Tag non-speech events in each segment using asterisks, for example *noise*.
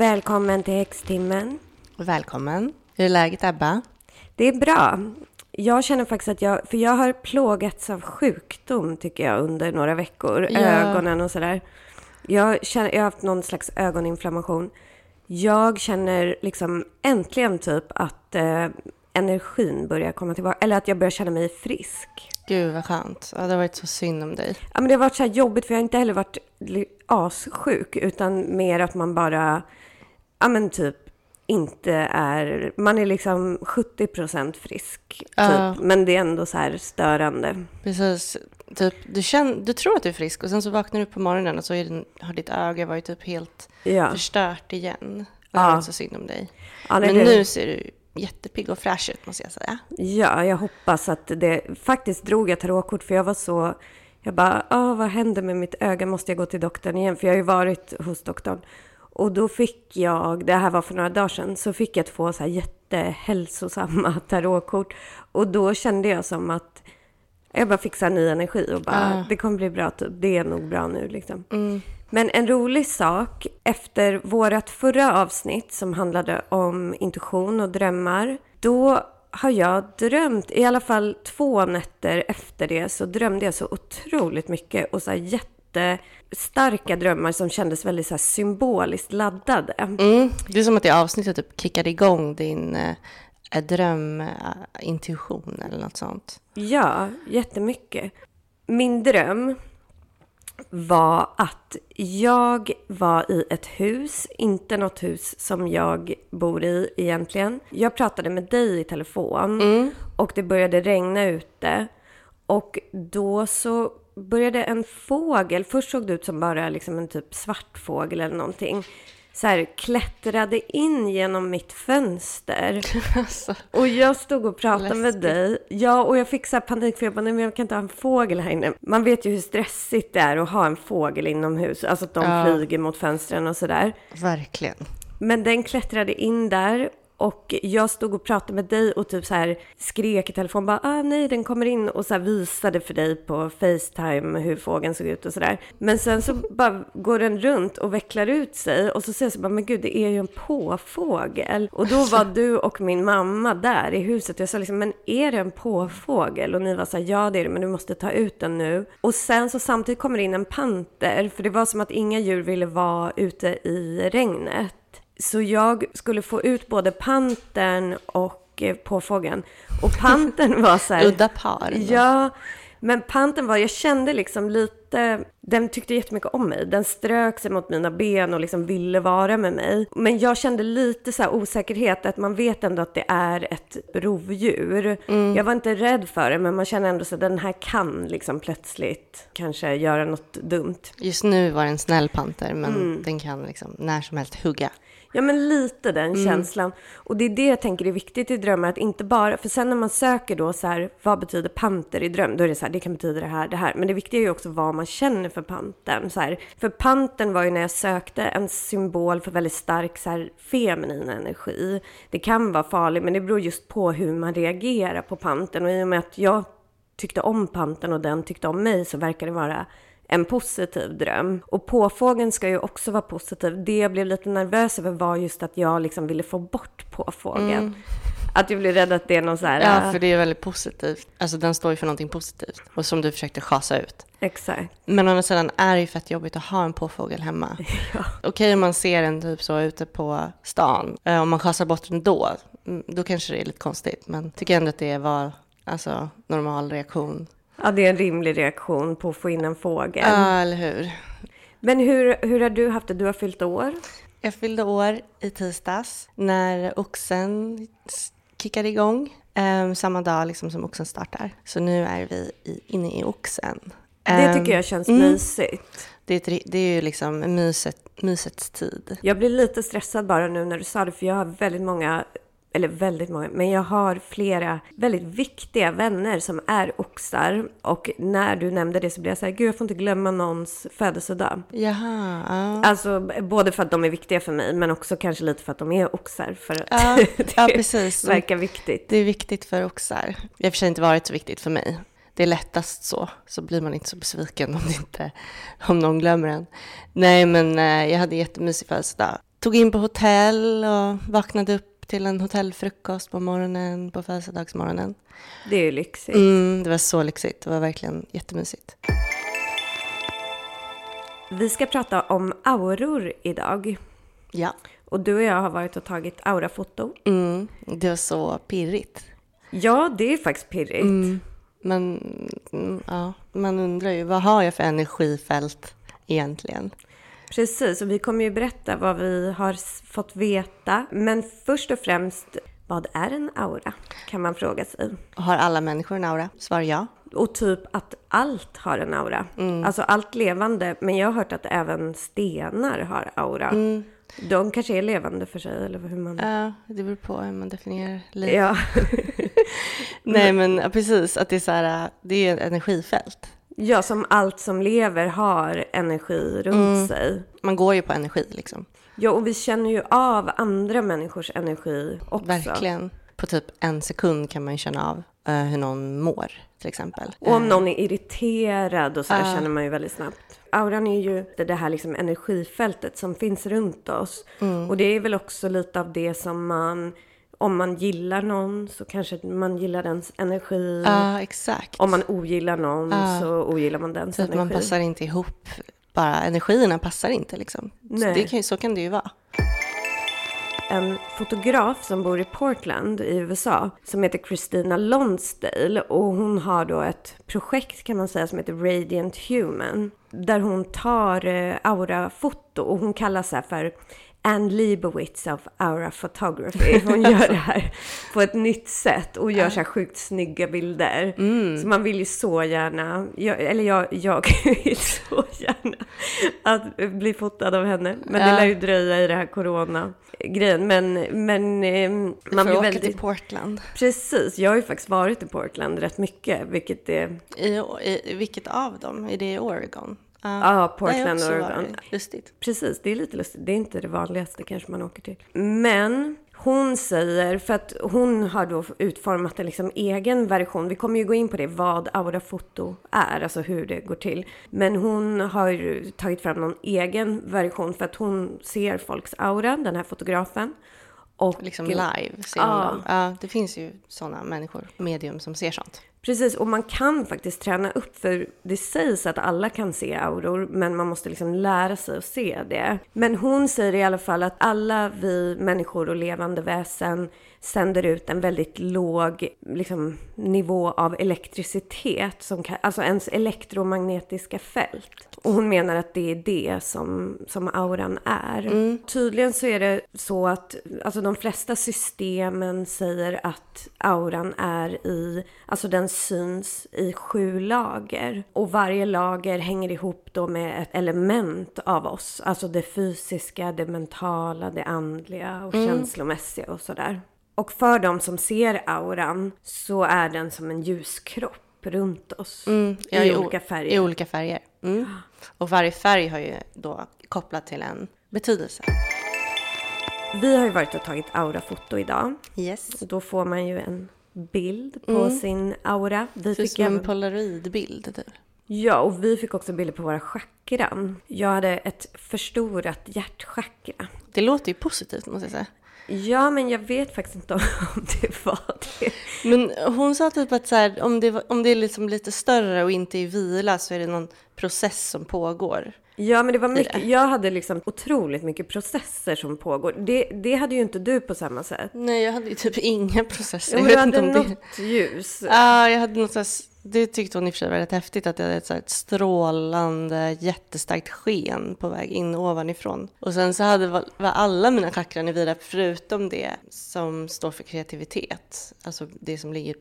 Välkommen till Häxtimmen. Välkommen. Hur är läget Ebba? Det är bra. Jag känner faktiskt att jag, för jag har plågats av sjukdom tycker jag under några veckor. Ja. Ögonen och sådär. Jag, känner, jag har haft någon slags ögoninflammation. Jag känner liksom äntligen typ att eh, energin börjar komma tillbaka. Eller att jag börjar känna mig frisk. Gud vad skönt. Ja, det har varit så synd om dig. Ja, men det har varit så här jobbigt för jag har inte heller varit assjuk utan mer att man bara, ja men typ inte är, man är liksom 70% frisk typ. Ja. Men det är ändå så här störande. Precis. Typ, du, känner, du tror att du är frisk och sen så vaknar du på morgonen och så är din, har ditt öga varit typ helt Ja, förstört igen. Det har varit så synd om dig. ja, Men det- nu ser du jättepigg och fräsch ut måste jag säga. ja jag hoppas att det, faktiskt drog jag tarotkort för jag var så, jag bara, ah, vad händer med mitt öga, måste jag gå till doktorn igen? För jag har ju varit hos doktorn. Och då fick jag, det här var för några dagar sedan, så fick jag två så här jättehälsosamma *laughs* tarotkort. Och då kände jag som att jag bara fick så här ny energi och bara, Ja. det kommer bli bra typ, det är nog bra nu liksom. Mm. Men en rolig sak, efter vårt förra avsnitt som handlade om intuition och drömmar, då har jag drömt, i alla fall två nätter efter det, så drömde jag så otroligt mycket och så här jättestarka drömmar som kändes väldigt så här symboliskt laddade. Mm. Det är som att det avsnittet typ kickade igång din eh, drömintuition eller något sånt. Ja, jättemycket. Min dröm var att jag var i ett hus, inte något hus som jag bor i egentligen. Jag pratade med dig i telefon och det började regna ute. Och då så började en fågel, först såg det ut som bara liksom en typ svart fågel eller någonting, så här klättrade in genom mitt fönster. *laughs* Alltså, Och jag stod och pratade med Läskigt. dig. Ja, och jag fick så här panik för jag bara, nej men jag kan inte ha en fågel här inne. Man vet ju hur stressigt det är att ha en fågel inomhus. Alltså att de Ja. flyger mot fönstren och sådär. verkligen. Men den klättrade in där och jag stod och pratade med dig och typ så här skrek i telefon bara ah nej den kommer in och så här visade för dig på Facetime hur fågeln såg ut och sådär. Men sen så *laughs* bara går den runt och vecklar ut sig och så säger jag så bara men gud det är ju en påfågel. Och då var du och min mamma där i huset och jag sa liksom men är det en påfågel? Och ni var så här ja det är det men du måste ta ut den nu. Och sen så samtidigt kommer det in en panter för det var som att inga djur ville vara ute i regnet. Så jag skulle få ut både pantern och eh, påfågeln. Och pantern var så här... *laughs* Udda par. Ja, men pantern var, jag kände liksom lite, den tyckte jättemycket om mig. Den strök sig mot mina ben och liksom ville vara med mig. Men jag kände lite så här osäkerhet, att man vet ändå att det är ett rovdjur. Jag var inte rädd för det, men man känner ändå så att den här kan liksom plötsligt kanske göra något dumt. Just nu var det en snäll panter, men Mm. den kan liksom när som helst hugga. Ja, men lite den Mm. känslan. Och det är det jag tänker är viktigt i drömmar, att inte bara, för sen när man söker då så här, vad betyder panter i dröm? Då är det så här, det kan betyda det här, det här. Men det viktiga är ju också vad man känner för pantern. Så här. För pantern var ju när jag sökte en symbol för väldigt stark så här, feminin energi. Det kan vara farligt, men det beror just på hur man reagerar på pantern. Och i och med att jag tyckte om pantern och den tyckte om mig så verkar det vara en positiv dröm. Och påfågeln ska ju också vara positiv. Det jag blev lite nervös över var just att jag liksom ville få bort påfågeln. Att jag blev rädd att det är någon så här... Ja, äh, för det är väldigt positivt. Alltså den står ju för någonting positivt. Och som du försökte schasa ut. Exakt. Men å andra sidan är det ju fett jobbigt att ha en påfågel hemma. *laughs* Ja. Okej om man ser den typ så ute på stan. Eh, Om man schasar bort den då, mm, då kanske det är lite konstigt. Men tycker ändå att det var alltså, normal reaktion. Ja, det är en rimlig reaktion på att få in en fågel. Ja, eller hur? Men hur, hur har du haft det? Du har fyllt år. Jag fyllde år i tisdags när oxen kickade igång. Ehm, samma dag liksom som oxen startar. Så nu är vi i, inne i oxen. Det Ehm, tycker jag känns mm. mysigt. Det är, det är ju liksom myset, mysets tid. Jag blir lite stressad bara nu när du sa det, för jag har väldigt många, eller väldigt många, men jag har flera väldigt viktiga vänner som är oxar. Och när du nämnde det så blev jag så här, gud jag får inte glömma någons födelsedag. Jaha, ja. Alltså både för att de är viktiga för mig, men också kanske lite för att de är oxar. För att Ja, *laughs* det ja, precis. verkar viktigt. Det är viktigt för oxar. Det har i och för sig inte varit så viktigt för mig. Det är lättast så, så blir man inte så besviken om, det inte, om någon glömmer en. Nej, men eh, jag hade jättemysig födelsedag. tog in på hotell och vaknade upp till en hotellfrukost på morgonen, på födelsedagsmorgonen. Det är ju lyxigt. Mm, det var så lyxigt. Det var verkligen jättemysigt. Vi ska prata om auror idag. Ja. Och du och jag har varit och tagit aurafoto. Mm, det var så pirrigt. Ja, det är faktiskt pirrigt. Mm, men mm, ja, man undrar ju, vad har jag för energifält egentligen? Precis, och vi kommer ju berätta vad vi har fått veta. Men först och främst, vad är en aura? Kan man fråga sig. Har alla människor en aura? Svar ja. Och typ att allt har en aura. Alltså allt levande. Men jag har hört att även stenar har aura. De kanske är levande för sig, eller hur man... Ja, det beror på hur man definierar liv. Ja, *laughs* Nej, men precis, att det är så här, det är ett energifält. Ja, som allt som lever har energi runt sig. Man går ju på energi liksom. Ja, och vi känner ju av andra människors energi också. Verkligen. På typ en sekund kan man ju känna av eh, hur någon mår, till exempel. Och om någon är irriterad och så där känner man ju väldigt snabbt. Auran är ju det här liksom energifältet som finns runt oss. Och det är väl också lite av det som man, om man gillar någon så kanske man gillar dens energi. Ja, exakt. Om man ogillar någon så ogillar man dens Så energi. man passar inte ihop. Bara energierna passar inte liksom. Så, Nej. det kan, så kan det ju vara. en fotograf som bor i Portland i USA som heter Christina Lonsdale och hon har då ett projekt kan man säga som heter Radiant Human där hon tar eh, aurafoto och hon kallar sig för Ann Leibovitz of Aura Photography. Hon *laughs* gör det här på ett nytt sätt och gör så här sjukt snygga bilder. Så man vill ju så gärna, jag, eller jag, jag *laughs* vill så gärna att bli fotad av henne. Men det Ja. lär ju dröja i det här corona-grejen. Men, men eh, man blir väldigt... till Portland. Precis, jag har ju faktiskt varit i Portland rätt mycket, vilket är... I, i, vilket av dem? Är det i Oregon? Ja, jag Portland, Oregon. Lustigt. Precis, det är lite lustigt. Det är inte det vanligaste kanske man åker till. Men hon säger, för att hon har då utformat en liksom egen version. Vi kommer ju gå in på det, vad aurafoto är, alltså hur det går till. Men hon har ju tagit fram någon egen version för att hon ser folks aura, den här fotografen. Och Liksom live ser Ja. man dem. Ja, det finns ju sådana människor, medium, som ser sånt. Precis, och man kan faktiskt träna upp för det sägs att alla kan se auror, men man måste liksom lära sig att se det. Men hon säger i alla fall att alla vi människor och levande väsen sänder ut en väldigt låg liksom, nivå av elektricitet, som kan, alltså ens elektromagnetiska fält. Och hon menar att det är det som, som auran är. Tydligen så är det så att alltså de flesta systemen säger att auran är i, alltså den syns i sju lager. Och varje lager hänger ihop då med ett element av oss. Alltså det fysiska, det mentala, det andliga och känslomässiga och sådär. Och för de som ser auran så är den som en ljuskropp runt oss. Mm, Ja, I olika färger. I olika färger. Mm. Och varje färg har ju då kopplat till en betydelse. Vi har ju varit och tagit aurafoto idag. Yes. Då får man ju en bild på sin aura. Vi är fick som en även... polaroidbild. Typ. Ja, och vi fick också bilder på våra chakran. Jag hade ett förstorat hjärtchakra. Det låter ju positivt måste jag säga. Ja, men jag vet faktiskt inte *laughs* om det var det. Men hon sa typ att så här, om, det, om det är liksom lite större och inte i vila så är det någon process som pågår. Ja, men det var mycket. Jag hade liksom otroligt mycket processer som pågår. Det, det hade ju inte du på samma sätt. Nej, jag hade ju typ *laughs* inga processer. Jo, men du hade om det- något ljus. Ja, jag hade något här, det tyckte hon i och för sig var rätt häftigt att jag hade ett, så ett strålande jättestarkt sken på väg in ovanifrån. Och sen så hade var, alla mina chakran i vila förutom det som står för kreativitet, alltså det som ligger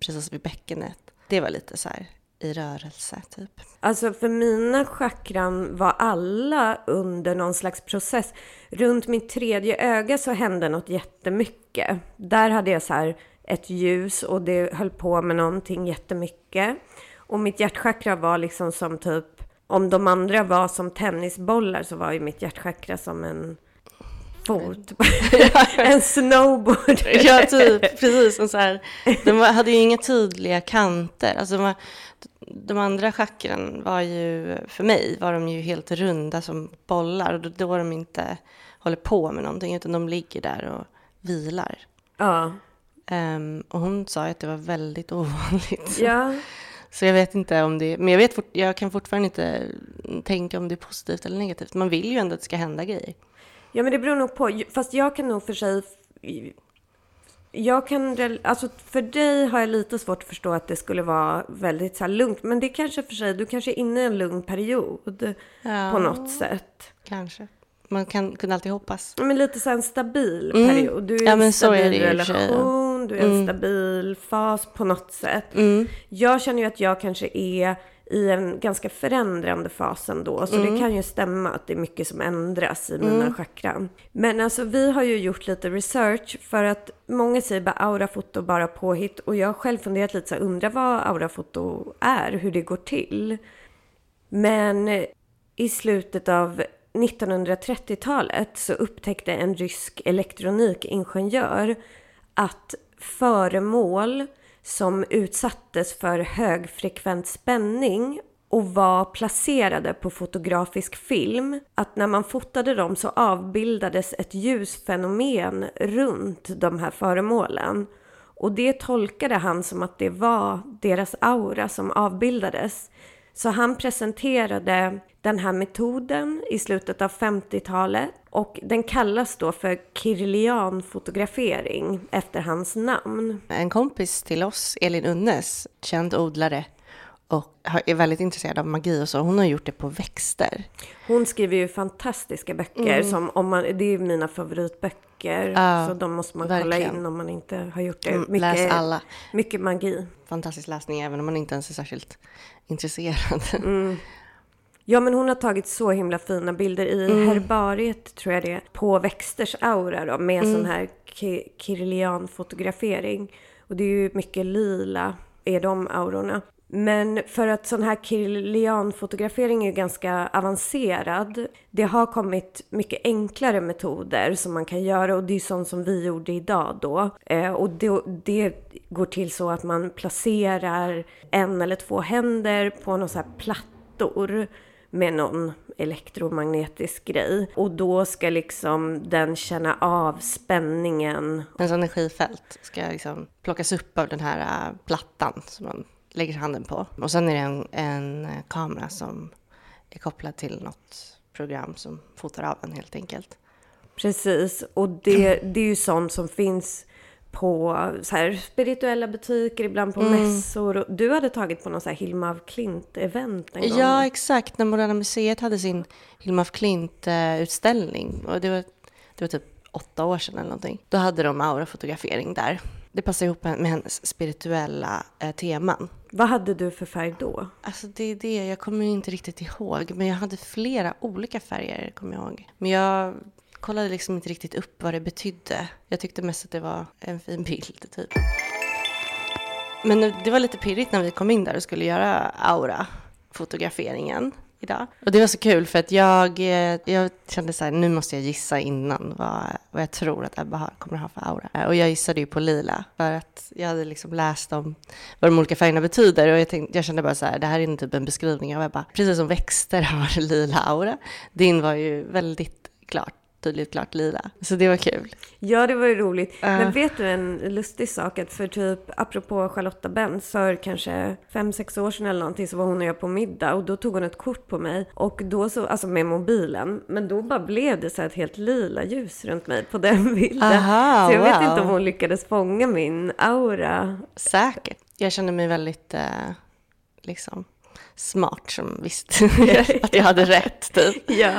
precis vid bäckenet. Det var lite så här i rörelse typ. Alltså för mina chakran var alla under någon slags process. Runt mitt tredje öga så hände något jättemycket. Där hade jag så här ett ljus och det höll på med någonting jättemycket. Och mitt hjärtchakra var liksom som typ, om de andra var som tennisbollar så var ju mitt hjärtchakra som en fot. *laughs* en snowboard. Ja, typ. Precis. Och så här, de hade ju inga tydliga kanter. Alltså de andra chakran var ju, för mig, var de ju helt runda som bollar. Och då, då de inte håller på med någonting utan de ligger där och vilar. Ja. Um, och hon sa att det var väldigt *laughs* ovanligt. Ja. Så jag vet inte om det, men jag, vet jag kan fortfarande inte tänka om det är positivt eller negativt. Man vill ju ändå att det ska hända grejer. Ja, men det beror nog på. Fast jag kan nog för sig... Jag kan, alltså för dig har jag lite svårt att förstå att det skulle vara väldigt så här lugnt. Men det kanske för sig, du kanske är inne i en lugn period Ja. på något sätt. Kanske. Man kan, kan alltid hoppas. Men lite så en stabil Mm. period. Du är Ja, en men är stabil ja. relation, du är i en Mm. stabil fas på något sätt. Mm. Jag känner ju att jag kanske är i en ganska förändrande fas ändå. Så Mm. det kan ju stämma att det är mycket som ändras i mina chakran. Men alltså vi har ju gjort lite research för att många säger bara aurafoto bara påhitt. Och jag har själv funderat lite så här, undrar vad aurafoto är, hur det går till. Men i slutet av 1930-talet så upptäckte en rysk elektronikingenjör att föremål som utsattes för högfrekvent spänning och var placerade på fotografisk film, att när man fotade dem så avbildades ett ljusfenomen runt de här föremålen. Och det tolkade han som att det var deras aura som avbildades. Så han presenterade den här metoden i slutet av 50-talet och den kallas då för Kirlian-fotografering efter hans namn. En kompis till oss, Elin Unnes, känd odlare och är väldigt intresserad av magi och så. Hon har gjort det på växter. Hon skriver ju fantastiska böcker som om man, det är mina favoritböcker. Ja, så de måste man kolla verkligen. in om man inte har gjort det. Mm, Läs alla. mycket magi. Fantastisk läsning även om man inte ens är särskilt intresserad. Ja, men hon har tagit så himla fina bilder i Mm. herbariet, tror jag det är, på växters aura då, med Mm. sån här ki- Kirlian-fotografering. Och det är ju mycket lila, är de aurorna. Men för att sån här Kirlian-fotografering är ju ganska avancerad. Det har kommit mycket enklare metoder som man kan göra och det är sånt som vi gjorde idag då. Eh, och det, det går till så att man placerar en eller två händer på någon så här plattor med någon elektromagnetisk grej. Och då ska liksom den känna av spänningen. Ens energifält ska liksom plockas upp av den här äh, plattan som man lägger handen på. Och sen är det en, en äh, kamera som är kopplad till något program som fotar av en helt enkelt. Precis, och det, det är ju sånt som finns på så här, spirituella butiker, ibland på mässor. Och Du hade tagit på någon så här Hilma af Klint-event en gång. Ja, exakt. När Moderna Museet hade sin Hilma af Klint-utställning. Och det var, det var typ åtta år sedan eller någonting. Då hade de aurafotografering där. Det passar ihop med hennes spirituella eh, teman. Vad hade du för färg då? Alltså det är det, jag kommer inte riktigt ihåg. Men jag hade flera olika färger, kommer jag ihåg. Men jag kollade liksom inte riktigt upp vad det betydde. Jag tyckte mest att det var en fin bild, typ. Men det var lite pirrigt när vi kom in där och skulle göra aura-fotograferingen idag. Och det var så kul för att jag, eh, jag kände så här, nu måste jag gissa innan vad, vad jag tror att Ebba har, kommer ha för aura. Eh, och jag gissade ju på lila för att jag hade liksom läst om vad de olika färgerna betyder och jag, tänkte, jag kände bara så här, det här är typ en beskrivning av Ebba. Precis som växter *laughs* har lila aura. Din var ju väldigt klart, tydligt klart lila. Så det var kul. Ja, det var ju roligt. Ja. Men vet du en lustig sak? Att för typ, apropå Charlotta Benz, för kanske fem sex år sedan eller någonting så var hon och jag på middag och då tog hon ett kort på mig och då så, alltså med mobilen, men då bara blev det så här ett helt lila ljus runt mig på den *laughs* bilden. Aha, så jag vet wow. inte om hon lyckades fånga min aura. Säkert. Jag kände mig väldigt eh, liksom smart som visste *laughs* att jag hade rätt typ. *laughs* Ja.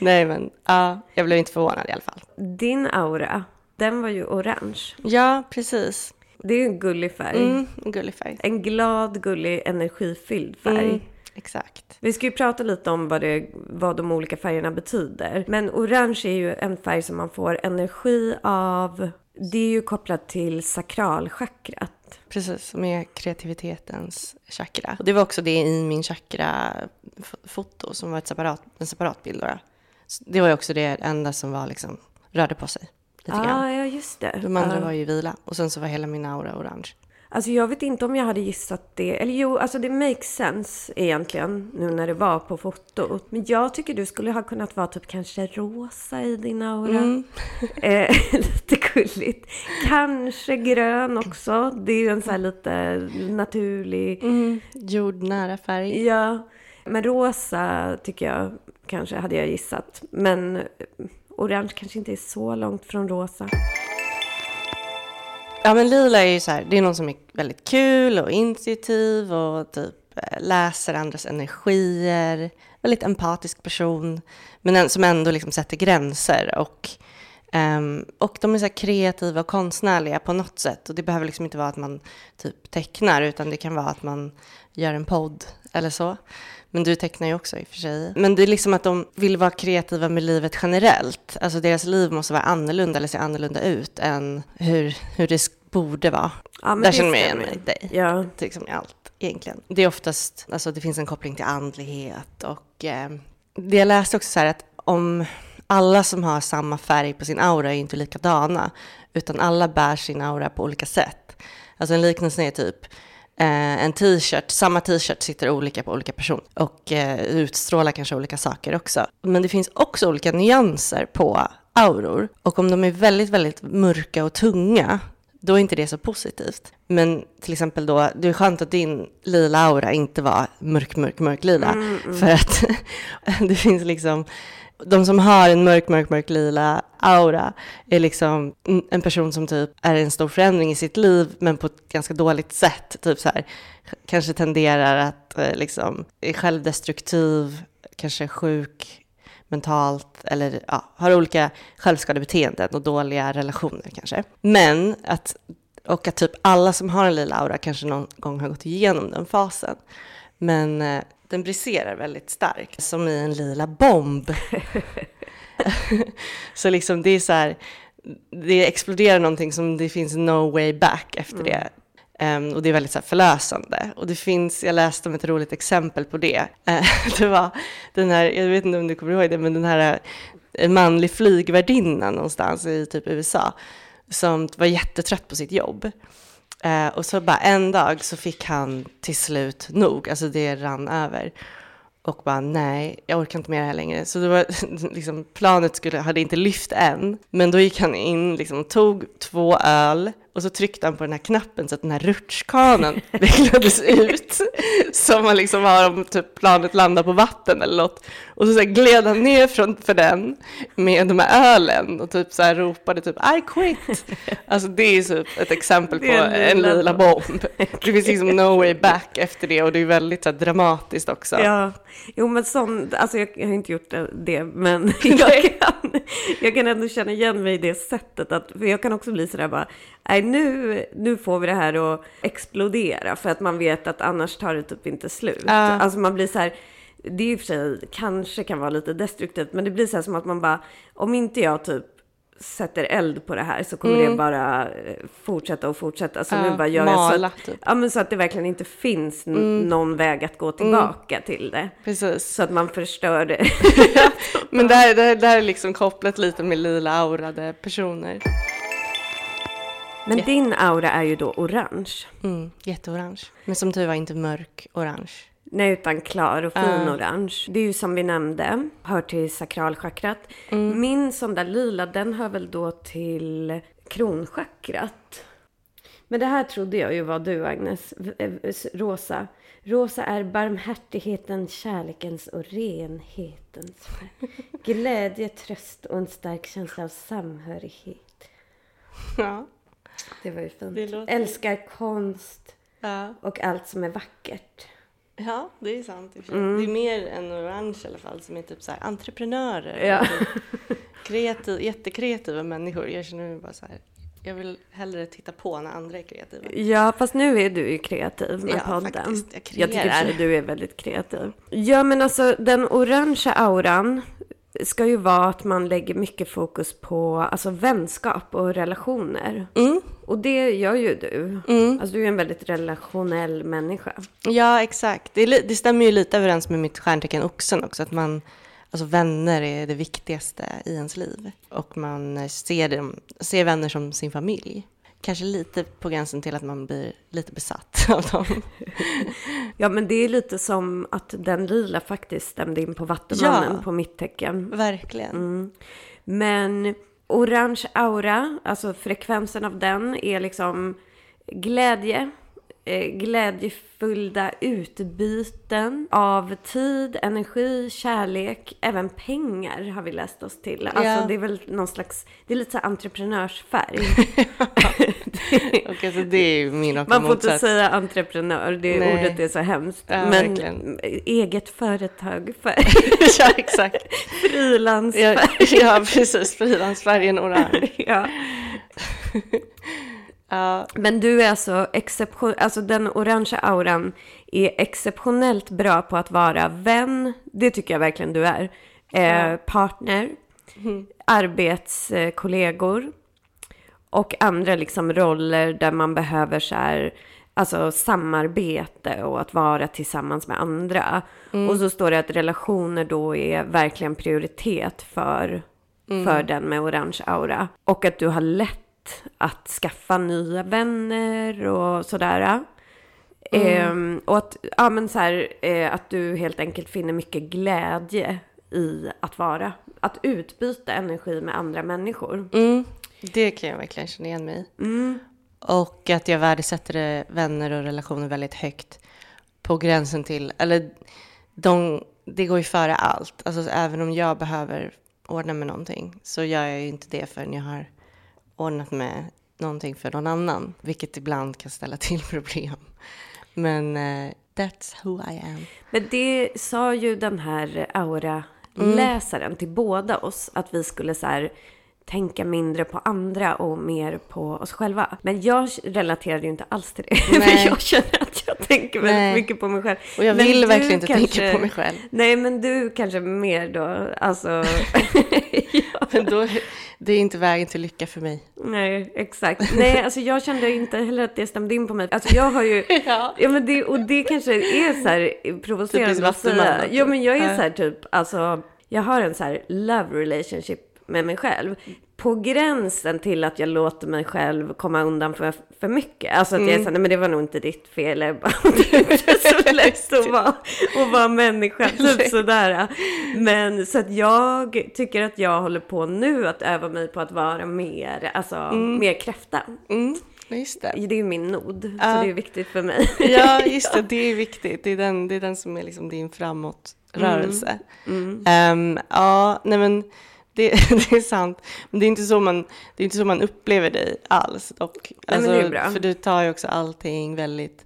Nej men ja, jag blev inte förvånad i alla fall. Din aura, den var ju orange. Ja, precis. Det är en gullig färg. Mm, en gullig färg. En glad, gullig, energifylld färg. Mm, exakt. Vi ska ju prata lite om vad, det, vad de olika färgerna betyder. Men orange är ju en färg som man får energi av. Det är ju kopplat till sakralchakrat. Precis, med kreativitetens chakra. Och det var också det i min chakra-foto som var ett separat, en separat bild. Då. Det var ju också det enda som var liksom, rörde på sig lite Ah, grann. ja, just det. De andra Ja. var ju vila och sen så var hela min aura orange. Alltså jag vet inte om jag hade gissat det. Eller jo, alltså det makes sense egentligen nu när det var på fotot. Men jag tycker du skulle ha kunnat vara typ kanske rosa i din aura. Mm. *laughs* Eh, *laughs* lite gulligt. Kanske grön också. Det är ju en sån här lite naturlig... Mm. Jordnära färg. Ja. Men rosa tycker jag kanske hade jag gissat. Men orange kanske inte är så långt från rosa. Ja men lila är ju så här, det är någon som är väldigt kul och intuitiv och typ eh, läser andras energier, väldigt empatisk person, men en, som ändå liksom sätter gränser och Um, och de är så kreativa och konstnärliga på något sätt. Och det behöver liksom inte vara att man typ tecknar, utan det kan vara att man gör en podd eller så. Men du tecknar ju också i och för sig. Men det är liksom att de vill vara kreativa med livet generellt. Alltså deras liv måste vara annorlunda eller se annorlunda ut än hur, hur det borde vara. Ja, Där känner man igen mig dig. Ja. Liksom allt egentligen. Det är oftast, alltså det finns en koppling till andlighet och eh, det jag läste också så här att om alla som har samma färg på sin aura är inte likadana, utan alla bär sin aura på olika sätt. Alltså en liknelse är typ en t-shirt, samma t-shirt sitter olika på olika personer och eh, utstrålar kanske olika saker också. Men det finns också olika nyanser på auror och om de är väldigt, väldigt mörka och tunga då är inte det så positivt. Men till exempel då, det är skönt att din lila aura inte var mörk, mörk, mörk lila. Mm, mm. För att *laughs* det finns liksom de som har en mörk, mörk, mörk lila aura är liksom en person som typ är en stor förändring i sitt liv, men på ett ganska dåligt sätt. Typ så här, kanske tenderar att eh, liksom, är självdestruktiv, kanske sjuk mentalt eller ja, har olika självskadebeteenden och dåliga relationer kanske. Men att, och att typ alla som har en lila aura kanske någon gång har gått igenom den fasen. Men eh, den briserar väldigt starkt, som i en lila bomb. *laughs* så liksom det är så här, det exploderar någonting som det finns no way back efter mm. det. Um, och det är väldigt så här, förlösande. Och det finns, jag läste om ett roligt exempel på det. Uh, *laughs* det var den här, jag vet inte om du kommer ihåg det, men den här en uh, manlig flygvärdinna någonstans i typ USA som var jättetrött på sitt jobb. Eh, och så bara en dag så fick han till slut nog, alltså det rann över. Och bara nej, jag orkar inte med det här längre. Så det var, *laughs* liksom, planet skulle, hade inte lyft än. Men då gick han in, liksom, tog två öl och så tryckte han på den här knappen så att den här rutschkanan *laughs* vecklades ut. Som man liksom har om typ planet landar på vatten eller något. Och så, så gled han ner från, för den med de här ölen och typ så här ropade typ I quit. Alltså det är typ ett exempel på en, en lila bomb. Det finns liksom no way back efter det och det är väldigt så här, dramatiskt också. Ja, jo men sånt, alltså jag, jag har inte gjort det, men *laughs* jag kan, jag kan ändå känna igen mig i det sättet att, för jag kan också bli sådär bara, nej nu, nu får vi det här att explodera för att man vet att annars tar det typ inte slut. Uh. Alltså man blir så här, det är i och för sig kanske kan vara lite destruktivt, men det blir så här som att man bara, om inte jag typ sätter eld på det här så kommer mm. det bara eh, fortsätta och fortsätta. Så uh, nu bara gör mala, jag så att, typ. ja, men så att det verkligen inte finns mm. någon väg att gå tillbaka mm. till det. Precis. Så att man förstör det. *laughs* men det här, det, här, det här är liksom kopplat lite med lila aurade personer. Men ja. din aura är ju då orange. Mm, jätteorange. Men som tur var inte mörk orange. Nej, utan klar och fin uh. orange. Det är ju som vi nämnde, hör till sakralchakrat. Mm. Min sån där lila, den hör väl då till kronchakrat. Men det här trodde jag ju var du, Agnes. Eh, rosa. Rosa är barmhärtigheten, kärlekens och renhetens *laughs* Glädje, tröst och en stark känsla av samhörighet. Ja. Det var ju fint. Låter... Älskar konst ja. och allt som är vackert. Ja, det är sant. Mm. Det är mer än orange i alla fall som är typ så här entreprenörer. Ja. Typ *laughs* kreativ, jättekreativa människor. Jag känner mig bara så här. Jag vill hellre titta på när andra är kreativa. Ja, fast nu är du ju kreativ med ja, podden. Faktiskt. Jag, kreerar. jag tycker att du är väldigt kreativ. Ja, men alltså den orangea auran ska ju vara att man lägger mycket fokus på alltså, vänskap och relationer. Mm. Och det gör ju du. Mm. Alltså, du är en väldigt relationell människa. Ja, exakt. Det, det stämmer ju lite överens med mitt stjärntecken oxen också. Att man, alltså vänner är det viktigaste i ens liv. Och man ser, dem, ser vänner som sin familj. Kanske lite på gränsen till att man blir lite besatt *laughs* av dem. *laughs* ja, men det är lite som att den lila faktiskt stämde in på Vattumannen Ja. på mitt tecken. Verkligen. Mm. Men orange aura, alltså frekvensen av den är liksom glädje, glädjefulla utbyten av tid, energi, kärlek, även pengar har vi läst oss till. Alltså Ja. det är väl någon slags, det är lite så entreprenörsfärg. *laughs* Och alltså, det är min raka Man får inte motsats. säga entreprenör, det Nej. ordet är så hemskt. Ja, Men verkligen. eget företag, för *laughs* ja, exakt. frilans. Ja, ja precis. Frilansfärgen orange. *laughs* Ja. Ja, Men du är alltså exception, alltså den orangea auran är exceptionellt bra på att vara vän. Det tycker jag verkligen du är. Eh, partner, arbetskollegor och andra liksom roller där man behöver så här, alltså samarbete och att vara tillsammans med andra. Och så står det att relationer då är verkligen prioritet för, för den med orange aura. Och att du har lätt att skaffa nya vänner och sådär. Ehm, och att, ja, men så här, eh, att du helt enkelt finner mycket glädje i att vara. Att utbyta energi med andra människor. mm, det kan jag verkligen känna igen mig i. Mm. Och att jag värdesätter eh, vänner och relationer väldigt högt. På gränsen till, eller de, det går ju före allt. Alltså även om jag behöver ordna med någonting så gör jag ju inte det förrän jag har ordnat med någonting för någon annan. Vilket ibland kan ställa till *laughs* problem. Men eh, that's who I am. Men det sa ju den här aura-läsaren till båda oss. Att vi skulle så här tänka mindre på andra och mer på oss själva. Men jag relaterade ju inte alls till det. *laughs* För jag känner att jag tänker väldigt Nej. mycket på mig själv. Och jag Men vill verkligen inte kanske- tänka på mig själv. Nej, men du kanske mer då, alltså. *laughs* *laughs* ja. Men då, det är inte vägen till lycka för mig. Nej, exakt. Nej, alltså jag kände inte heller att det stämde in på mig. Alltså jag har ju, Ja. ja men det, och det kanske är så här provocerande att säga. Ja men jag är Ja. så här typ, alltså jag har en så här love relationship med mig själv. På gränsen till att jag låter mig själv komma undan för, för mycket. Alltså att jag är så här, nej men det var nog inte ditt fel. Bara, *laughs* Det är så lätt att vara, att vara människa. *laughs* Typ sådär. Men så att jag tycker att jag håller på nu att öva mig på att vara mer, alltså mer kräfta. Mm, just det. Det är min nod, Ja. så det är viktigt för mig. Ja, *laughs* just det. Det är viktigt. Det är den, det är den som är liksom din framåtrörelse. Ehm, ja, nej men det, *laughs* det är sant. Men det är inte så man, det är inte så man upplever dig alls. Och, men det är bra. För du tar ju också allting väldigt,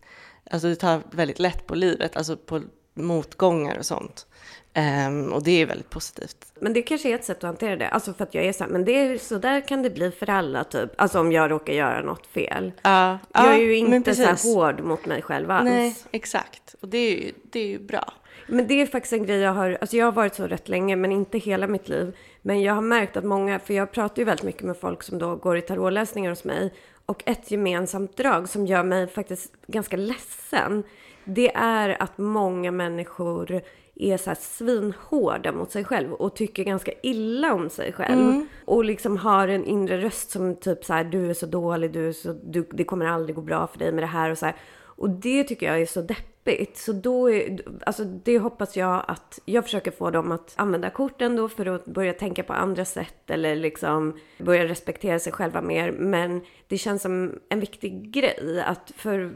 alltså du tar väldigt lätt på livet, alltså på motgångar och sånt. Ehm, och det är väldigt positivt. Men det kanske är ett sätt att hantera det. Alltså för att jag är så här, men det är, så där kan det bli för alla typ. Alltså om jag råkar göra något fel. Ja, jag ja, är ju inte så här hård mot mig själv alls. Nej, exakt. Och det är ju, det är ju bra. Men det är faktiskt en grej jag har, alltså jag har varit så rätt länge, men inte hela mitt liv. Men jag har märkt att många, för jag pratar ju väldigt mycket med folk som då går i tarotläsningar hos mig. Och ett gemensamt drag som gör mig faktiskt ganska ledsen, det är att många människor är så här svinhårda mot sig själv och tycker ganska illa om sig själv. Och liksom har en inre röst som typ så här, du är så dålig, du är så, du, det kommer aldrig gå bra för dig med det här och så här. Och det tycker jag är så deppigt. Så då är, alltså det hoppas jag att jag försöker få dem att använda korten då för att börja tänka på andra sätt eller liksom börja respektera sig själva mer. Men det känns som en viktig grej att för,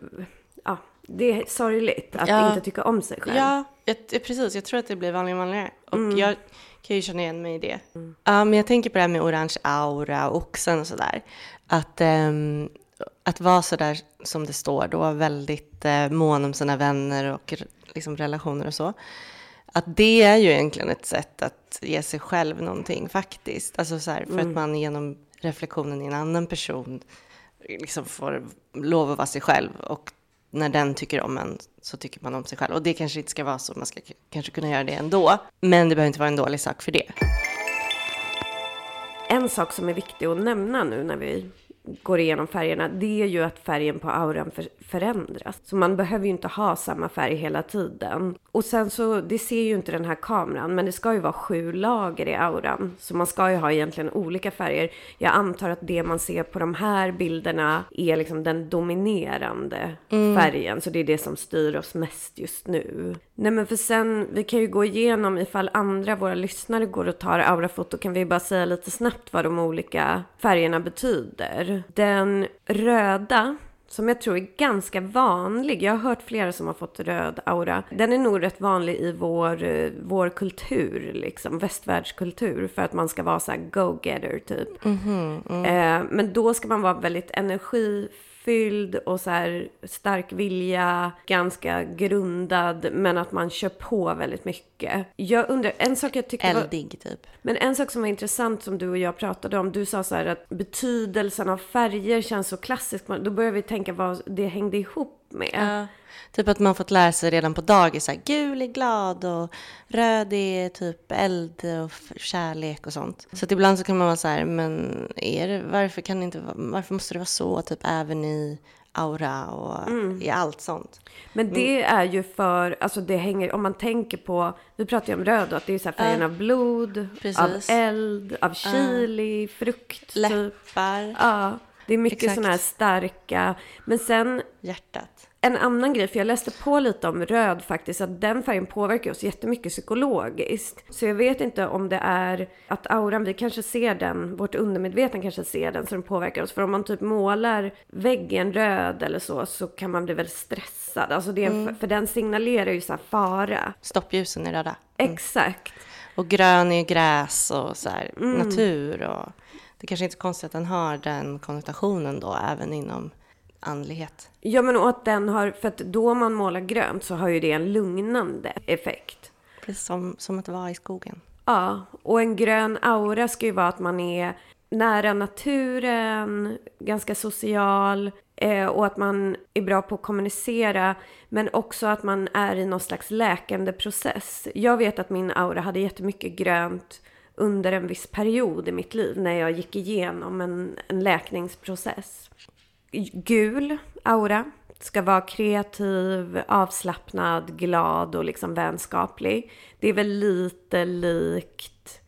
ja, det är sorgligt att Ja. inte tycka om sig själv. Ja, jag, precis. Jag tror att det blir vanligare och vanligare. Och Mm. jag kan ju känna igen mig i det. Ja, men jag tänker på det här med orange aura och oxen och sådär. Att, ehm, att vara sådär som det står då, väldigt eh, mån om sina vänner och liksom relationer och så. Att det är ju egentligen ett sätt att ge sig själv någonting faktiskt. Alltså så här, för att man genom reflektionen i en annan person liksom får lov att vara sig själv. Och när den tycker om en så tycker man om sig själv. Och det kanske inte ska vara så, man ska kanske kunna göra det ändå. Men det behöver inte vara en dålig sak för det. En sak som är viktig att nämna nu när vi går igenom färgerna, det är ju att färgen på auran för, förändras. Så man behöver ju inte ha samma färg hela tiden. Och sen så, det ser ju inte den här kameran, men det ska ju vara sju lager i auran. Så man ska ju ha egentligen olika färger. Jag antar att det man ser på de här bilderna är liksom den dominerande mm. färgen. Så det är det som styr oss mest just nu. Nej men för sen, vi kan ju gå igenom ifall andra, våra lyssnare går och tar aurafoto kan vi bara säga lite snabbt vad de olika färgerna betyder. Den röda som jag tror är ganska vanlig. Jag har hört flera som har fått röd aura. Den är nog rätt vanlig i vår, eh, vår kultur, liksom västvärldskultur, för att man ska vara så här go-getter typ. Mm -hmm, mm. Eh, men då ska man vara väldigt energi fylld och så här stark vilja, ganska grundad, men att man kör på väldigt mycket. Jag undrar, en sak jag tyckte Eldig, var... typ. Men en sak som var intressant som du och jag pratade om, du sa så här att betydelsen av färger känns så klassisk. Då börjar vi tänka vad det hängde ihop med. Ja. Typ att man fått lära sig redan på dagis så gul är glad och röd är typ eld och kärlek och sånt. Så att ibland så kan man vara så här, men är det, varför kan det inte varför måste det vara så typ även i aura och mm. i allt sånt. Men det är ju för, alltså det hänger, om man tänker på, vi pratar ju om röd att det är så här färgen uh, av blod, precis. av eld, av chili, uh, frukt. Typ. Läppar. Typ. Ja, det är mycket sådana här starka, men sen. Hjärtat en annan grej, för jag läste på lite om röd faktiskt, att den färgen påverkar oss jättemycket psykologiskt. Så jag vet inte om det är att auran, vi kanske ser den, vårt undermedvetna kanske ser den så den påverkar oss. För om man typ målar väggen röd eller så, så kan man bli väldigt stressad. Alltså det mm. För den signalerar ju så fara. Stoppljusen är röda. Mm. Exakt. Och grön är gräs och så här, mm. natur och det kanske inte är konstigt att den har den konnotationen då även inom andlighet. Ja, men och att den har, för att då man målar grönt så har ju det en lugnande effekt. Precis som, som att vara i skogen. Ja, och en grön aura ska ju vara att man är nära naturen, ganska social eh, och att man är bra på att kommunicera. Men också att man är i någon slags läkande process. Jag vet att min aura hade jättemycket grönt under en viss period i mitt liv när jag gick igenom en, en läkningsprocess gul aura. Ska vara kreativ, avslappnad, glad och liksom vänskaplig. Det är väl lite likt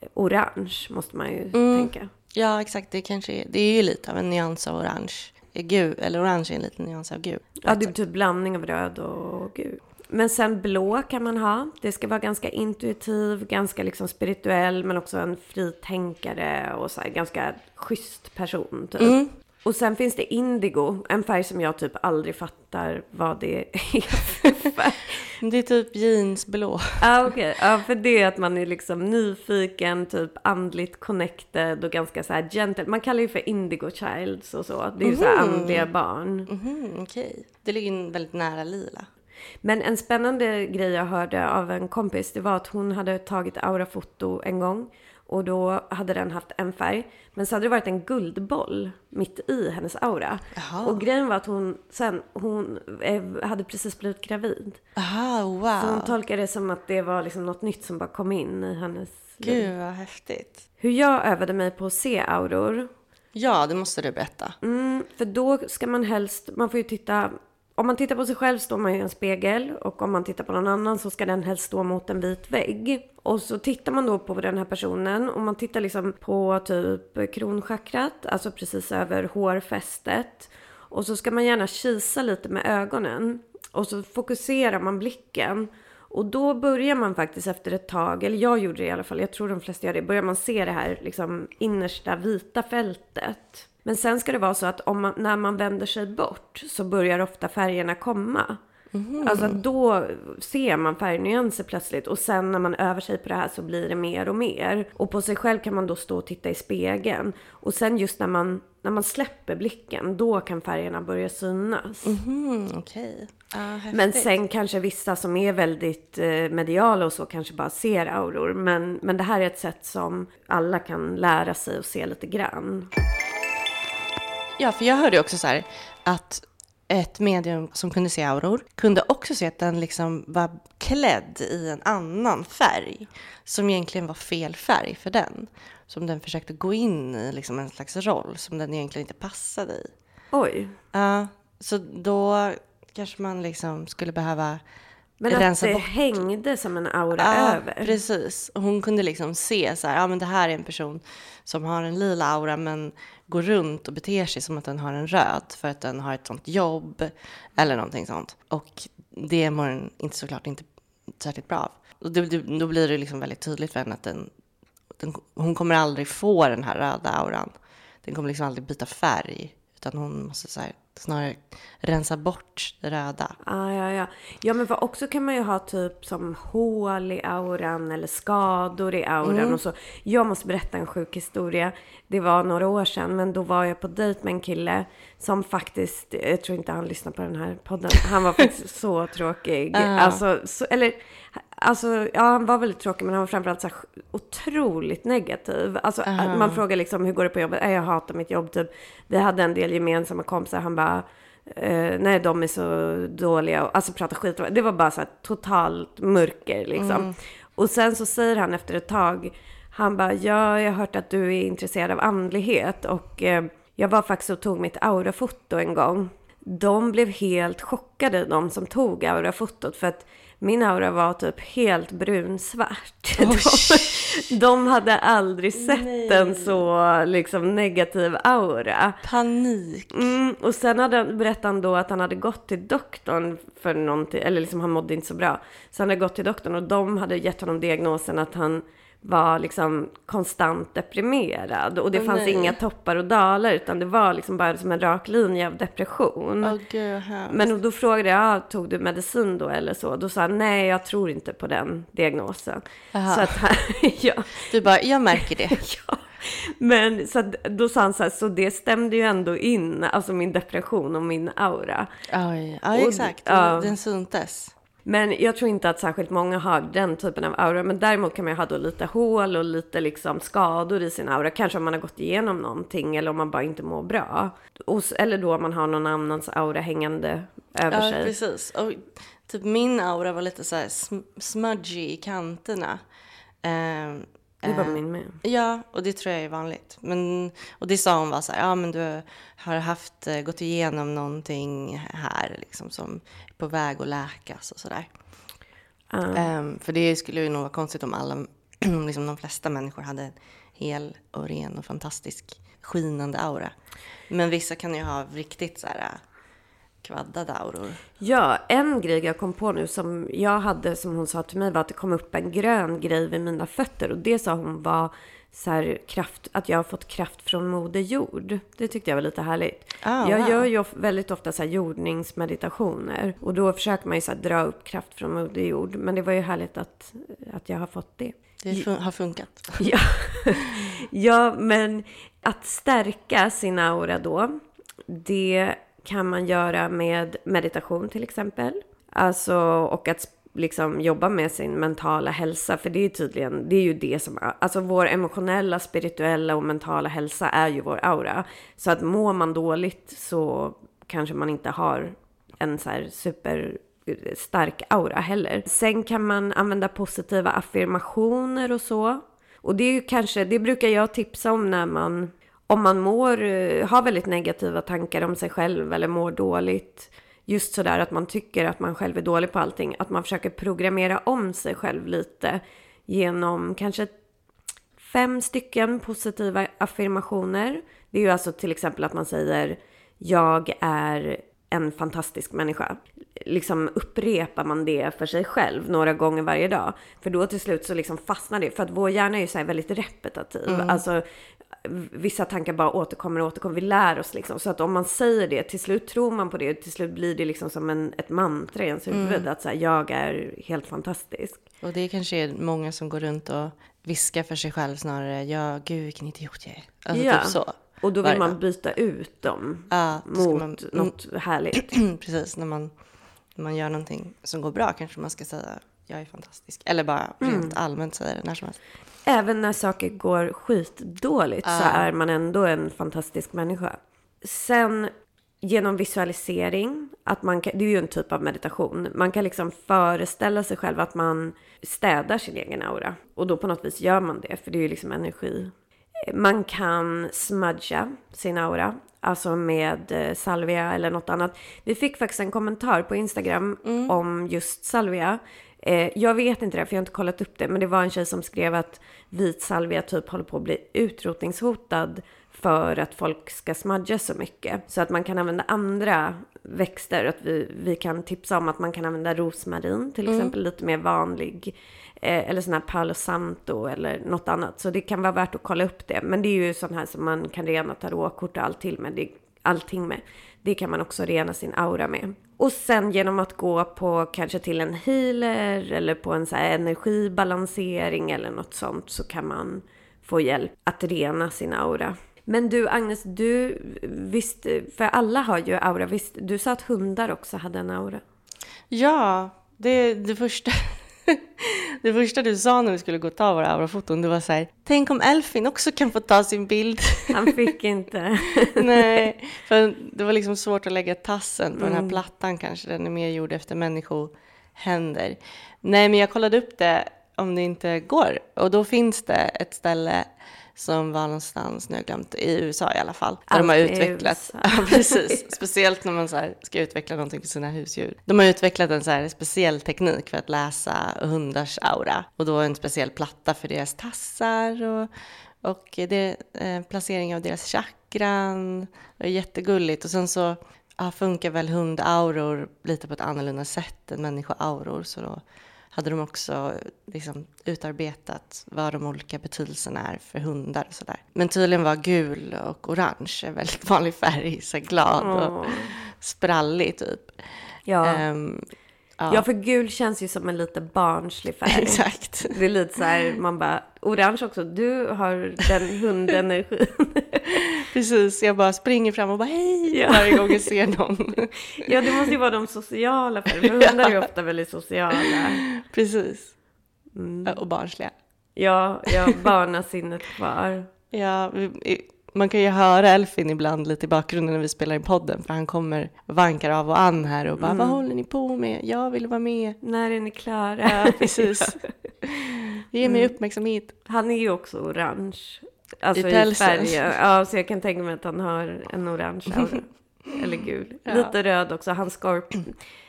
eh, orange måste man ju mm. tänka. Ja, exakt. Det kanske är, det är ju lite av en nyans av orange. Gul, eller orange är en liten nyans av gul. Ja, det är typ blandning av röd och gul. Men sen blå kan man ha. Det ska vara ganska intuitiv, ganska liksom spirituell, men också en fritänkare och så här, ganska schysst person. Typ. Mm. Och sen finns det indigo, en färg som jag typ aldrig fattar vad det är *laughs* för färg. Det är typ jeansblå. Ja, ah, okej. Okay. Ja, för det är att man är liksom nyfiken, typ andligt connected och ganska så här gentle. Man kallar ju för indigo childs och så. Det är ju mm. så här mhm. andliga barn. Mm, okej. Okay. Det ligger väldigt nära lila. Men en spännande grej jag hörde av en kompis, det var att hon hade tagit aurafoto en gång och då hade den haft en färg. Men så hade det varit en guldboll mitt i hennes aura. Aha. Och grejen var att hon sen, hon eh, hade precis blivit gravid. Aha, wow. Så hon tolkade det som att det var liksom något nytt som bara kom in i hennes liv. Gud vad häftigt. Hur jag övade mig på att se auror. Ja, det måste du berätta. Mm, för då ska man helst, man får ju titta om man tittar på sig själv står man i en spegel och om man tittar på någon annan så ska den helst stå mot en vit vägg. Och så tittar man då på den här personen och man tittar liksom på typ kronchakrat, alltså precis över hårfästet. Och så ska man gärna kisa lite med ögonen och så fokuserar man blicken. Och då börjar man faktiskt efter ett tag, eller jag gjorde det i alla fall, jag tror de flesta gör det, börjar man se det här liksom innersta vita fältet. Men sen ska det vara så att om man, när man vänder sig bort så börjar ofta färgerna komma. Mm. Alltså då ser man färgnyanser plötsligt och sen när man övar sig på det här så blir det mer och mer. Och på sig själv kan man då stå och titta i spegeln. Och sen just när man, när man släpper blicken, då kan färgerna börja synas. Mm, okay. Ah, men sen kanske vissa som är väldigt eh, mediala och så kanske bara ser auror. Men, men det här är ett sätt som alla kan lära sig att se lite grann. Ja, för jag hörde också så här att ett medium som kunde se auror kunde också se att den liksom var klädd i en annan färg som egentligen var fel färg för den. Som den försökte gå in i liksom en slags roll som den egentligen inte passade i. Oj. Ja, så då kanske man liksom skulle behöva Men att det bort. hängde som en aura Ja, över. precis. Hon kunde liksom se så här, ja men det här är en person som har en lila aura men går runt och beter sig som att den har en röd för att den har ett sånt jobb eller någonting sånt. Och det mår den inte såklart inte särskilt bra av. Och det, det, då blir det liksom väldigt tydligt för henne att den, den, hon kommer aldrig få den här röda auran. Den kommer liksom aldrig byta färg utan hon måste så här, snarare rensa bort det röda. Ah, ja, ja. ja, men för också kan man ju ha typ som hål i auran eller skador i auran Mm. och så. Jag måste berätta en sjuk historia. Det var några år sedan, men då var jag på dejt med en kille som faktiskt, jag tror inte han lyssnar på den här podden. Han var faktiskt *laughs* så tråkig. Ah. Alltså, så, eller, alltså, ja, han var väldigt tråkig, men han var framförallt så här otroligt negativ. Alltså, man frågar liksom, hur går det på jobbet? "Nej, Jag hatar mitt jobb, typ. Vi hade en del gemensamma kompisar. Han bara, Eh, nej, de är så dåliga. och- Alltså prata skit. Det var bara så här totalt mörker liksom. Och sen så säger han efter ett tag, han bara, ja, jag har hört att du är intresserad av andlighet och eh, jag var faktiskt och tog mitt aurafoto en gång. De blev helt chockade, de som tog aurafotot, för att min aura var typ helt brunsvart. *laughs* De, de hade aldrig sett en så liksom negativ aura. Panik. Mm, och sen hade berättade han då att han hade gått till doktorn för någonting, eller liksom han mådde inte så bra. Så han hade gått till doktorn och de hade gett honom diagnosen att han var liksom konstant deprimerad. Och det Åh, fanns nej. inga toppar och dalar utan det var liksom bara som en rak linje av depression. Vad hemskt. Men då frågade jag, tog du medicin då eller så? Då sa han, nej jag tror inte på den diagnosen. Aha. Så att han, *laughs* ja. Du bara, jag märker det. *laughs* Ja, men så då sa han så här, så det stämde ju ändå in, alltså min depression och min aura. Oj, ja Och- exakt. ja. Den syntes. Men jag tror inte att särskilt många har den typen av aura. Men däremot kan man ju ha då lite hål och lite liksom skador i sin aura. Kanske om man har gått igenom någonting eller om man bara inte mår bra. Och, eller då om man har någon annans aura hängande över Ja, sig. precis. Och typ min aura var lite så här sm- smudgy i kanterna. Ehm, Det var eh, min med. Ja, och det tror jag är vanligt. Men, och det sa hon var så här, ja men du har haft, eh, gått igenom någonting här liksom som är på väg att läkas och sådär. Ja. Ehm, för det skulle ju nog vara konstigt om alla, *clears throat* liksom de flesta människor hade en hel och ren och fantastisk skinande aura. Men vissa kan ju ha riktigt så här kvaddade auror. Ja, en grej jag kom på nu som jag hade som hon sa till mig var att det kom upp en grön grej vid mina fötter och det sa hon var så här kraft, att jag har fått kraft från Moder Jord. Det tyckte jag var lite härligt. Ah, jag wow. gör ju väldigt ofta så här jordningsmeditationer och då försöker man ju så här dra upp kraft från Moder Jord. Men det var ju härligt att, att jag har fått det. Det fun- har funkat. *laughs* Ja. ja, men att stärka sin aura då, det kan man göra med meditation till exempel. Alltså, och att liksom jobba med sin mentala hälsa, för det är tydligen, det är ju det som, alltså vår emotionella, spirituella och mentala hälsa är ju vår aura. Så att mår man dåligt så kanske man inte har en så här super eh, stark aura heller. Sen kan man använda positiva affirmationer och så. Och det är ju kanske, det brukar jag tipsa om när man, om man mår, eh, har väldigt negativa tankar om sig själv eller mår dåligt. Just sådär att man tycker att man själv är dålig på allting. Att man försöker programmera om sig själv lite genom kanske fem stycken positiva affirmationer. Det är ju alltså till exempel att man säger jag är en fantastisk människa. Liksom upprepar man det för sig själv några gånger varje dag. För då till slut så liksom fastnar det. För att vår hjärna är ju så här väldigt repetitiv. Alltså vissa tankar bara återkommer och återkommer. Vi lär oss liksom. Så att om man säger det, till slut tror man på det. Till slut blir det liksom som en, ett mantra i ens huvud. Att så här, jag är helt fantastisk. Och det kanske är många som går runt och viskar för sig själv snarare, ja gud vilken idiot jag är. Alltså Ja. typ så. Och då vill man byta ut dem Ja, mot man- något härligt. *clears throat* Precis, när man, när man gör någonting som går bra kanske man ska säga jag är fantastisk. Eller bara Mm. rent allmänt säga det när som helst. Även när saker går skitdåligt så är man ändå en fantastisk människa. Sen, genom visualisering, att man kan, det är ju en typ av meditation, man kan liksom föreställa sig själv att man städar sin egen aura. Och då på något vis gör man det, för det är ju liksom energi. Man kan smudga sin aura, alltså med eh, salvia eller något annat. Vi fick faktiskt en kommentar på Instagram mm. om just salvia. Eh, jag vet inte det, för jag har inte kollat upp det, men det var en tjej som skrev att vit salvia typ håller på att bli utrotningshotad för att folk ska smudga så mycket. Så att man kan använda andra växter. Att vi, vi kan tipsa om att man kan använda rosmarin till mm. exempel, lite mer vanlig. Eh, eller sån här Palo Santo eller något annat. Så det kan vara värt att kolla upp det. Men det är ju sån här som man kan rena tarotkort och allting med. Det, allting med. Det kan man också rena sin aura med. Och sen genom att gå på kanske till en healer eller på en så här energibalansering eller något sånt så kan man få hjälp att rena sin aura. Men du Agnes, du visst, för alla har ju aura, visst, du sa att hundar också hade en aura? Ja, det, är det första *laughs* det första du sa när vi skulle gå och ta våra aurafoton, det var så här, tänk om Elfin också kan få ta sin bild. *laughs* Han fick inte. *laughs* Nej, för det var liksom svårt att lägga tassen på mm. den här mm. plattan kanske, den är mer gjord efter människohänder. Nej, men jag kollade upp det om det inte går och då finns det ett ställe som var någonstans, nu har jag glömt, i USA i alla fall. Där Allt de har utvecklat, *laughs* ja, precis, speciellt när man så ska utveckla någonting för sina husdjur. De har utvecklat en så här speciell teknik för att läsa hundars aura och då en speciell platta för deras tassar och, och det, eh, placering av deras chakran. Det är jättegulligt och sen så ja, funkar väl hundauror lite på ett annorlunda sätt än människoauror så då hade de också liksom utarbetat vad de olika betydelserna är för hundar och sådär. Men tydligen var gul och orange en väldigt *laughs* vanlig färg, så glad och oh. sprallig typ. Ja. Um, Ja. ja, för gul känns ju som en lite barnslig färg. *laughs* Exakt. Det är lite så här, man bara, orange också, du har den *laughs* hundenergin. Precis, jag bara springer fram och bara hej ja. varje gång jag ser någon. *laughs* ja, det måste ju vara de sociala för *laughs* hundar är ju ofta väldigt sociala. Precis. Mm. Och barnsliga. Ja, jag har barnasinnet kvar. Ja, man kan ju höra Elfin ibland lite i bakgrunden när vi spelar in podden för han kommer vankar av och an här och bara mm. vad håller ni på med? Jag vill vara med. När är ni klara? Ja, *laughs* precis. Ge mig mm. uppmärksamhet. Han är ju också orange. Alltså i, i färgen. Ja, så jag kan tänka mig att han har en orange aura. *laughs* Eller gul. Ja. Lite röd också. Han, skorp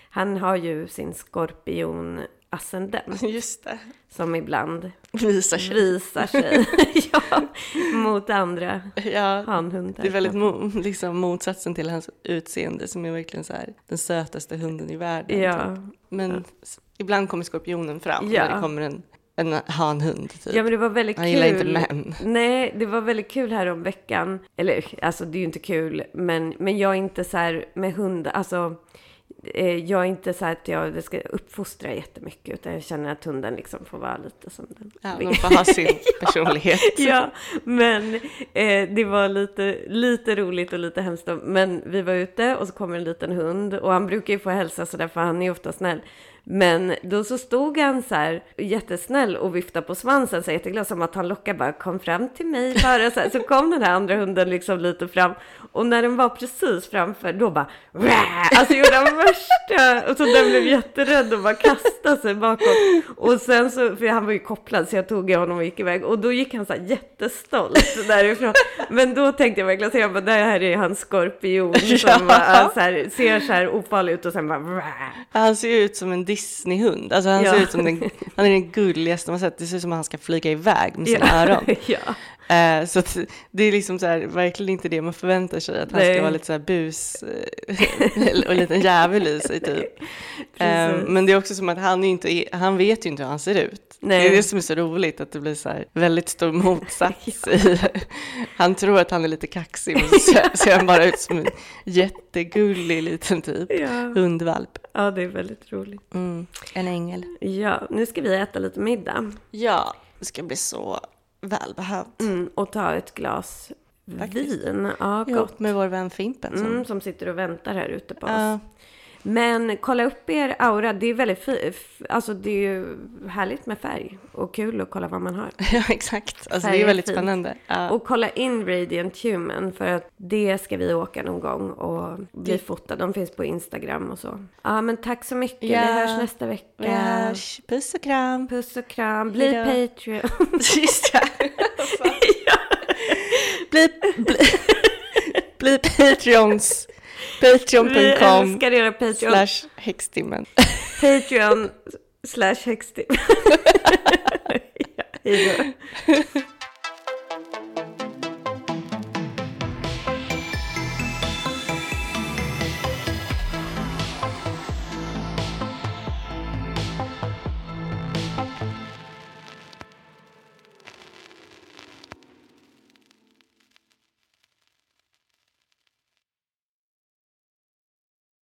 han har ju sin skorpion ascendent. *laughs* Just det. Som ibland visar sig, visar sig *laughs* ja, mot andra ja, hanhundar. Det är väldigt mo liksom motsatsen till hans utseende som är verkligen så här, den sötaste hunden i världen. Ja. Typ. Men ja. ibland kommer skorpionen fram ja. när det kommer en en hanhund typ. Ja men det var väldigt Han kul. gillar inte män. Nej, det var väldigt kul här om veckan. Eller alltså det är ju inte kul, men, men jag är inte så här med hundar, alltså jag är inte så att jag ska uppfostra jättemycket utan jag känner att hunden liksom får vara lite som den Ja, de får ha sin *laughs* personlighet. ja, men eh, det var lite, lite roligt och lite hemskt. Men vi var ute och så kommer en liten hund och han brukar ju få hälsa sådär för han är ofta snäll. Men då så stod han så här jättesnäll och viftade på svansen så jätteglad som att han lockade bara kom fram till mig bara så, här. så kom den här andra hunden liksom lite fram och när den var precis framför då bara Wah! alltså gjorde han värsta och så den blev jätterädd och bara kastade sig bakåt och sen så för han var ju kopplad så jag tog honom och gick iväg och då gick han så här jättestolt därifrån men då tänkte jag verkligen så jag bara det här är hans skorpion *laughs* som ja. bara, så här, ser så här ofarlig ut och sen bara Wah! han ser ut som en Disneyhund. Alltså han ja. ser ut som den, han är den gulligaste man sett. Det ser ut som att han ska flyga iväg med sina ja. öron. *laughs* ja. Uh, så det är liksom så här, verkligen inte det man förväntar sig. Att han Nej. ska vara lite så här bus eh, *laughs* och en liten djävul i sig typ. Uh, men det är också som att han, inte, han vet ju inte hur han ser ut. Nej. Det är det som är så roligt, att det blir så här väldigt stor motsats *laughs* ja. i. Han tror att han är lite kaxig, men så ser han bara ut som en jättegullig liten typ ja. hundvalp. Ja, det är väldigt roligt. Mm. En ängel. Ja, nu ska vi äta lite middag. Ja, det ska bli så välbehövt. Mm, och ta ett glas Faktiskt. vin. Ja, gott. Ihop med vår vän Fimpen. Som... Mm, som sitter och väntar här ute på oss. Men kolla upp er aura. Det är väldigt fi- Alltså det är ju härligt med färg. Och kul att kolla vad man har. *laughs* Ja, exakt. Alltså, det Färg är är väldigt fint. spännande. Ja. Och kolla in Radiant Human för att det ska vi åka någon gång och bli Det- fotade. De finns på Instagram och så. Ja men tack så mycket. Ja. Vi hörs nästa vecka. Vi hörs. Puss och kram. Puss och kram. Bli. Patreon. *laughs* Just det. *laughs* bli, bli, bli Patreons. Patreon.com Patreon. slash häxtimmen. Patreon *laughs* slash hextip. *laughs* ja.